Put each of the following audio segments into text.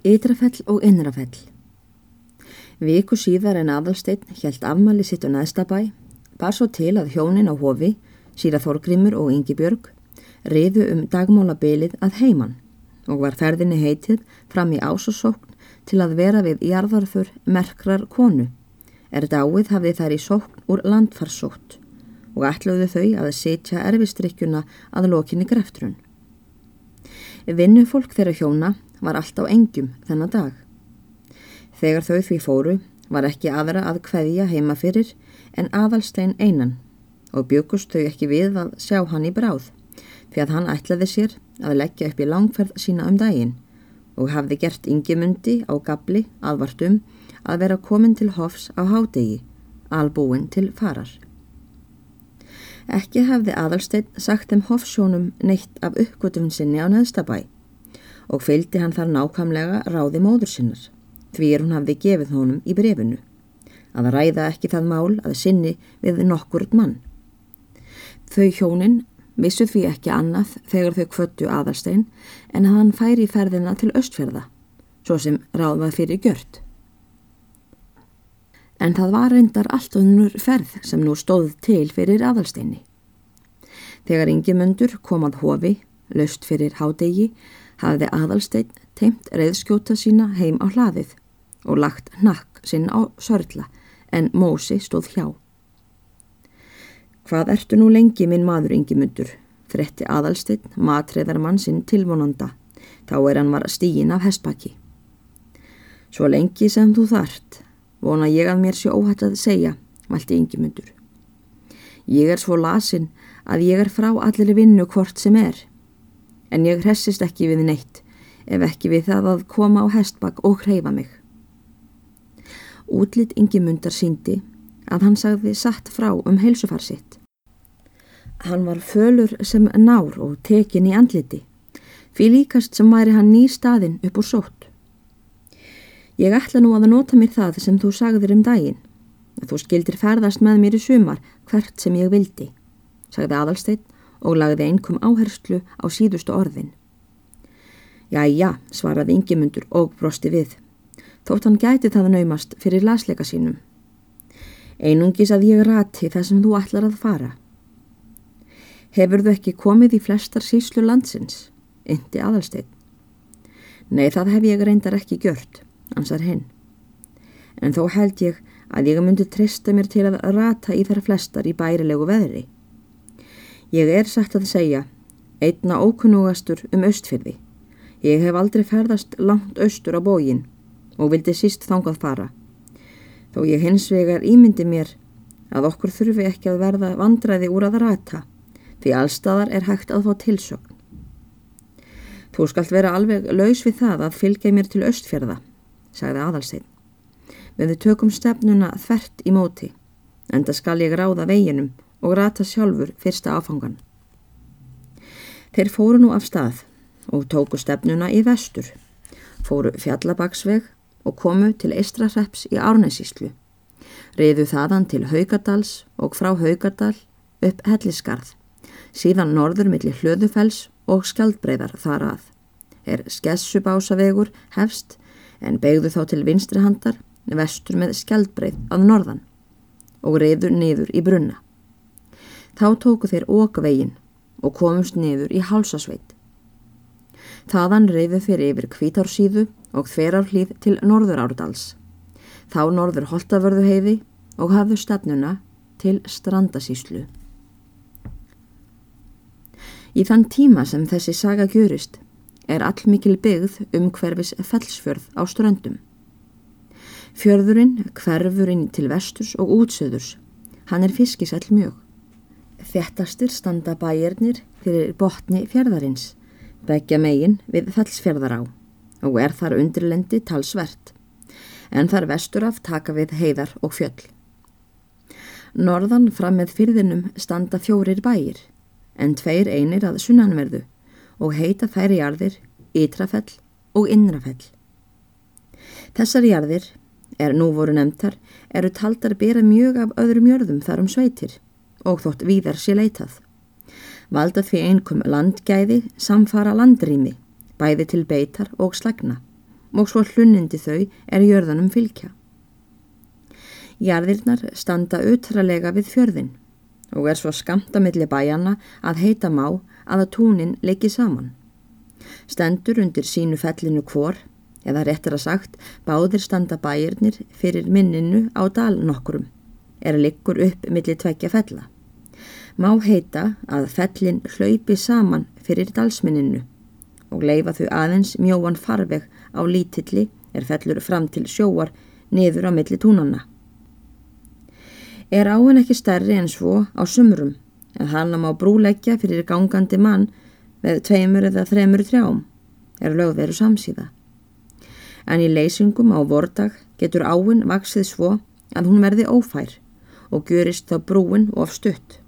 Ytrafell og Innrafell Viku síðar en aðalsteinn hjælt afmæli sitt á neðstabæ, bar svo til að hjónin á hofi, síra Þorgrimur og Ingi Björg, riðu um dagmálabilið að heiman og var ferðinni heitið fram í ásosókn til að vera við jarðarfur merkrar konu, er dáið hafði þær í sókn úr landfarsótt og ætluðu þau að setja erfistrikkjuna að lokinni greftrun. Vinnu fólk þeirra hjóna var allt á engjum þennan dag. Þegar þau því fóru var ekki aðra að kveðja heima fyrir en aðalstein einan og byggust þau ekki við að sjá hann í bráð fyrir að hann ætlaði sér að leggja upp í langferð sína um daginn og hafði gert yngimundi á gabli aðvartum að vera komin til hofs á hádegi, albúin til farar. Ekki hafði aðalstein sagt þeim hofsjónum neitt af uppgötum sinni á neðstabæ og fylgdi hann þar nákvæmlega ráði móður sinnar, því er hún hafði gefið honum í brefinu, að ræða ekki það mál að sinni við nokkurt mann. Þau hjónin vissu því ekki annað þegar þau kvöttu aðalstein en að hann færi í ferðina til östferða, svo sem ráðvað fyrir gjört. En það var reyndar allt önnur ferð sem nú stóð til fyrir aðalsteini. Þegar yngimundur kom að hofi, löst fyrir hádegi, hafði aðalsteinn teimt reyðskjóta sína heim á hlaðið og lagt nakk sinn á sörla en Mósi stóð hjá. Hvað ertu nú lengi minn maður yngimundur? Fretti aðalsteinn matreðar mann sinn tilvonanda, þá er hann var stígin af hestbakki. Svo lengi sem þú þart, vona ég að mér sé óhætt að segja, valdi yngimundur. Ég er svo lasin að ég er frá allir vinnu hvort sem er en ég hressist ekki við neitt ef ekki við það að koma á hestbakk og hreyfa mig. Útlitt yngimundar síndi að hann sagði satt frá um heilsufar sitt. Hann var fölur sem nár og tekin í andliti, fyrir líkast sem væri hann ný staðin upp úr sótt. Ég ætla nú að nota mér það sem þú sagðir um daginn, þú skildir ferðast með mér í sumar hvert sem ég vildi, sagði Adalstein og lagði einkum áherslu á síðustu orðin. Jæja, svaraði yngimundur og brosti við. Þótt hann gæti það naumast fyrir lasleika sínum. Einungis að ég rati það sem þú ætlar að fara. Hefur þú ekki komið í flestar síslu landsins? Indi aðalsteinn. Nei, það hef ég reyndar ekki gjört, ansar hinn. En þó held ég að ég myndi trista mér til að rata í þær flestar í bærilegu veðri. Ég er satt að segja, einna ókunnugastur um austfyrði. Ég hef aldrei ferðast langt austur á bógin og vildi síst þangað fara. Þó ég hins vegar ímyndi mér að okkur þurfi ekki að verða vandræði úr að rata því allstaðar er hægt að fá tilsögn. Þú skalt vera alveg laus við það að fylgja mér til östfjörða, sagði aðalsinn. Við þau tökum stefnuna þvert í móti, en það skal ég ráða veginum og rata sjálfur fyrsta áfangan. Þeir fóru nú af stað og tóku stefnuna í vestur, fóru fjallabagsveg og komu til Eistrarreps í Árnæsíslu, reyðu þaðan til Haugadals og frá Haugadal upp Hellisgarð, síðan norður millir Hlöðufells og Skjaldbreyðar þar að. Er skessubásavegur hefst en begðu þá til vinstri handar vestur með Skjaldbreyð að norðan og reyðu niður í brunna. Þá tóku þeir okavegin og komust niður í hálsasveit. Þaðan reyðu þeir yfir kvítársíðu og þverjarhlýð til norður árdals. Þá norður holtavörðu heiði og hafðu stefnuna til strandasíslu. Í þann tíma sem þessi saga gjurist er allmikil byggð um hverfis fellsfjörð á ströndum. Fjörðurinn hverfurinn til vesturs og útsöðurs, hann er fiskisell mjög. Þettastir standa bæjarnir fyrir botni fjörðarins, begja megin við fellsfjörðar á og er þar undirlendi talsvert, en þar vestur af taka við heiðar og fjöll. Norðan fram með fyrðinum standa fjórir bæjir, en tveir einir að sunnanverðu og heita þær jarðir Ytrafell og Innrafell. Þessar jarðir, er nú voru nefntar, eru taldar bera mjög af öðrum jörðum þar um sveitir og þótt víðar sé leitað. Valda því einkum landgæði samfara landrými, bæði til beitar og slagna og svo hlunnindi þau er jörðanum fylgja. Jarðirnar standa utralega við fjörðin og er svo skamta millir bæjana að heita má að að túnin leiki saman. Stendur undir sínu fellinu hvor, eða réttir að sagt, báðir standa bæjirnir fyrir minninu á dal nokkurum, er að liggur upp millir tveggja fella. Má heita að fellin hlaupi saman fyrir dalsminninu og leifa þau aðeins mjóan farveg á lítilli er fellur fram til sjóar niður á milli túnanna. Er áhen ekki stærri en svo á sumrum en hann má brúleggja fyrir gangandi mann með tveimur eða þremur trjám er lögveru samsíða. En í leysingum á vordag getur áhen vaksið svo að hún verði ófær og görist þá brúin of stutt.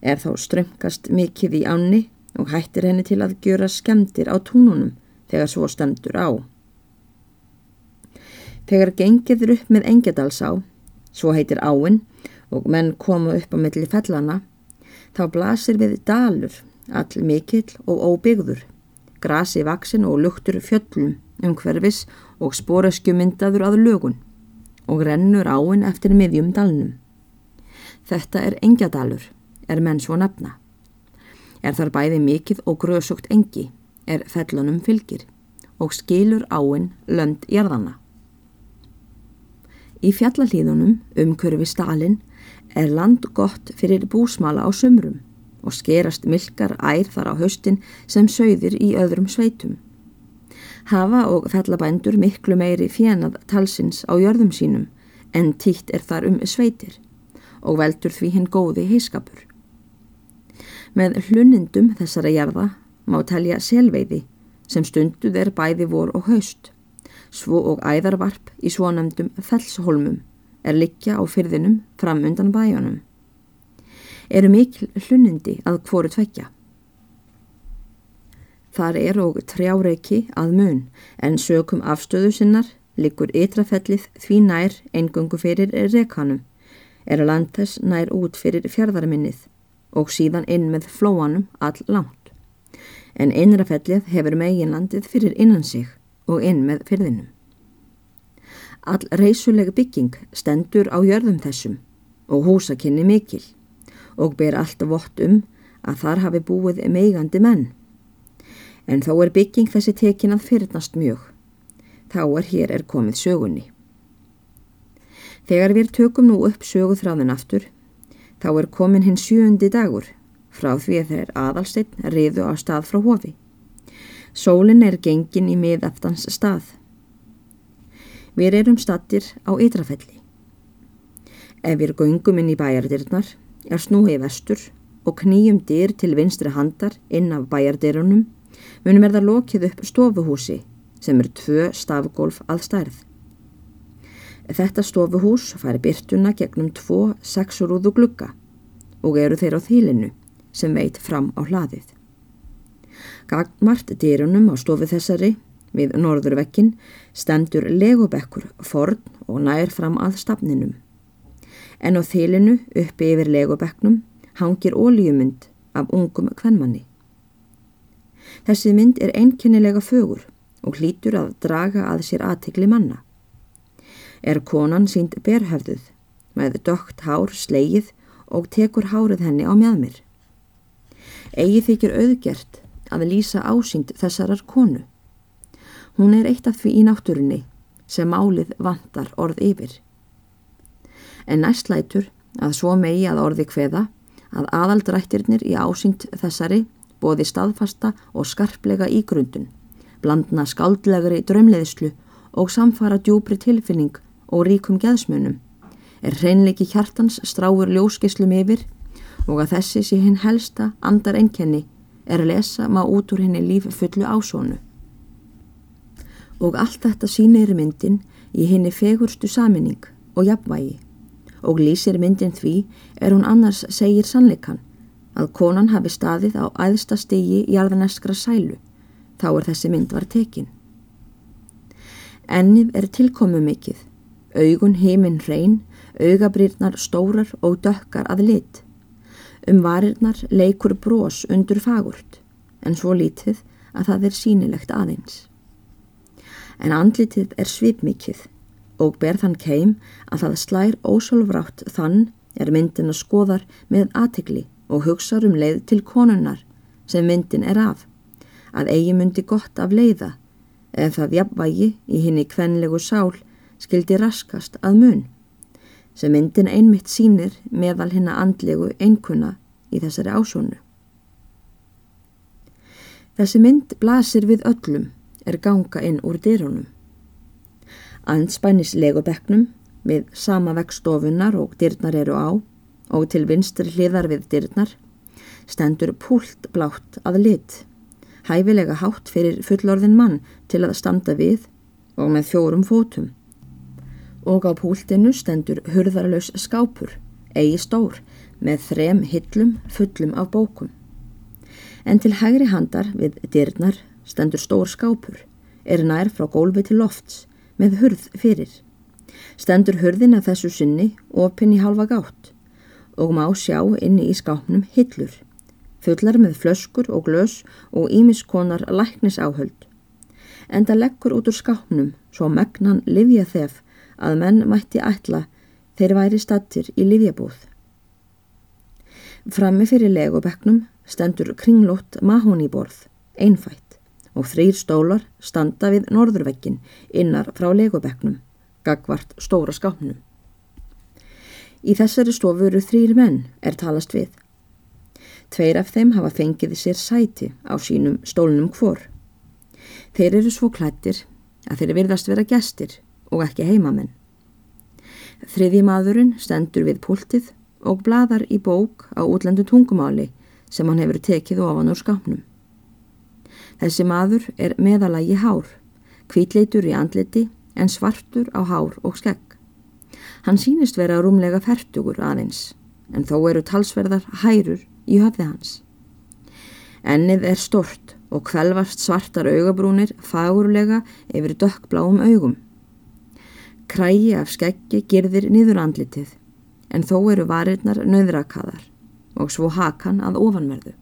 Er þá strömmkast mikið í ánni og hættir henni til að gjöra skemdir á túnunum þegar svo stendur á. Þegar gengiður upp með engjadalsá, svo heitir áinn og menn koma upp á milli fellana, þá blasir við dalur, all mikill og óbyggður, grasi vaksin og luktur fjöllum um hverfis og spóreskjumyndaður að lögun og rennur áinn eftir miðjum dalnum. Þetta er engjadalur, er menn svo nefna. Er þar bæði mikill og grösugt engi, er fellunum fylgir og skilur áinn lönd jarðana. Í fjallalíðunum umkörfi stalin er land gott fyrir búsmala á sömrum og skerast milkar ær þar á haustin sem sögðir í öðrum sveitum. Hafa og fellabændur miklu meiri fjenað talsins á jörðum sínum en títt er þar um sveitir og veldur því hinn góði heiskapur. Með hlunindum þessara jarða má telja selveiði sem stunduð er bæði vor og haust, svo og æðarvarp í svonamdum fellshólmum er likja á fyrðinum fram undan bæjanum. Eru mikil hlunindi að hvoru tvekja. Þar er og trjáreiki að mun en sökum afstöðu sinnar likur ytrafellið því nær engungu fyrir rekanum, er að landtess nær út fyrir fjörðarminnið og síðan inn með flóanum all langt. En innrafellið hefur meginlandið fyrir innan sig og inn með fyrðinum. All reysuleg bygging stendur á jörðum þessum og húsakinni mikil og ber allt vott um að þar hafi búið meigandi menn. En þó er bygging þessi tekin að fyrirnast mjög. Þá er hér er komið sögunni. Þegar við tökum nú upp söguþráðin aftur, þá er komin hinn sjöundi dagur frá því að þeir aðalsteinn riðu á stað frá hofi. Sólinn er gengin í miðaftans stað Við erum stattir á Ytrafelli. Ef við göngum inn í bæjardirnar er snúið vestur og knýjum dyr til vinstri handar inn af bæjardirunum munum er það lokið upp stofuhúsi sem er tvö stafgólf að stærð. Þetta stofuhús færi byrtuna gegnum tvo sexurúðu glugga og eru þeir á þýlinu sem veit fram á hlaðið. Gagmart dyrunum á stofu þessari Við norðurvekkin stendur legubekkur forn og nær fram að stafninum. En á þilinu uppi yfir legubekknum hangir óljumynd af ungum kvennmanni. Þessi mynd er einkennilega fögur og hlýtur að draga að sér aðtikli manna. Er konan sínd berhefðuð með dögt hár slegið og tekur hárið henni á mjadmir. Egi þykir auðgert að lýsa ásýnd þessarar konu. Hún er eitt af því í náttúrunni sem málið vantar orð yfir. En næstlætur að svo megi að orði hveða að aðaldrættirnir í ásyngt þessari bóði staðfasta og skarplega ígrundun, blandna skáldlegri drömleðislu og samfara djúpri tilfinning og ríkum geðsmunum, er hreinleiki hjartans stráur ljóskislum yfir og að þessi sé hinn helsta andar enkenni er að lesa má út úr henni líf fullu ásónu og allt þetta sínir myndin í henni fegurstu saminning og jafnvægi og lýsir myndin því er hún annars segir sannleikan að konan hafi staðið á æðsta stegi í alðaneskra sælu þá er þessi mynd var tekin. Ennið er tilkomu mikill, augun heiminn hrein, augabrýrnar stórar og dökkar að lit. Um varirnar leikur brós undur fagurt en svo lítið að það er sínilegt aðeins. en andlitið er svipmikið og ber þann keim að það slær ósálfrátt þann er myndin að skoðar með aðtegli og hugsa um leið til konunnar sem myndin er af, að eigi myndi gott af leiða ef það jafnvægi í henni kvenlegu sál skildi raskast að mun, sem myndin einmitt sínir meðal henni andlegu einkunna í þessari ásónu. Þessi mynd blasir við öllum er ganga inn úr dyrunum. Anspænis legubeknum við sama vekkstofunar og dyrnar eru á og til vinstri hliðar við dyrnar stendur púlt blátt að lit, hæfilega hátt fyrir fullorðin mann til að standa við og með fjórum fótum. Og á púltinu stendur hurðarlaus skápur, eigi stór, með þrem hillum fullum af bókum. En til hægri handar við dyrnar stendur stór skápur, er nær frá gólfi til lofts, með hurð fyrir. Stendur hurðin að þessu sinni opinn í halva gátt og má sjá inni í skápnum hillur, fullar með flöskur og glös og ímiskonar læknisáhöld. Enda leggur út úr skápnum svo megnan livja þef að menn mætti ætla þeir væri stattir í livjabúð. Frammi fyrir legubeknum stendur kringlót mahóniborð, einfætt og þrýr stólar standa við norðurvekkin innar frá legubeknum, gagvart stóra skápnum. Í þessari stofu eru þrýr menn er talast við. Tveir af þeim hafa fengið sér sæti á sínum stólnum hvor. Þeir eru svo klættir að þeir virðast vera gestir og ekki heimamenn. Þriði maðurinn stendur við púltið og bladar í bók á útlendu tungumáli sem hann hefur tekið ofan úr skápnum. Þessi maður er meðalagi hár, kvítleitur í andliti en svartur á hár og skegg. Hann sínist vera rúmlega færtugur aðeins, en þó eru talsverðar hærur í höfði hans. Ennið er stort og kvelvast svartar augabrúnir fagurlega yfir dökkbláum augum. Krægi af skeggi girðir niður andlitið, en þó eru varirnar nöðrakaðar og svo hakan að ofanverðu.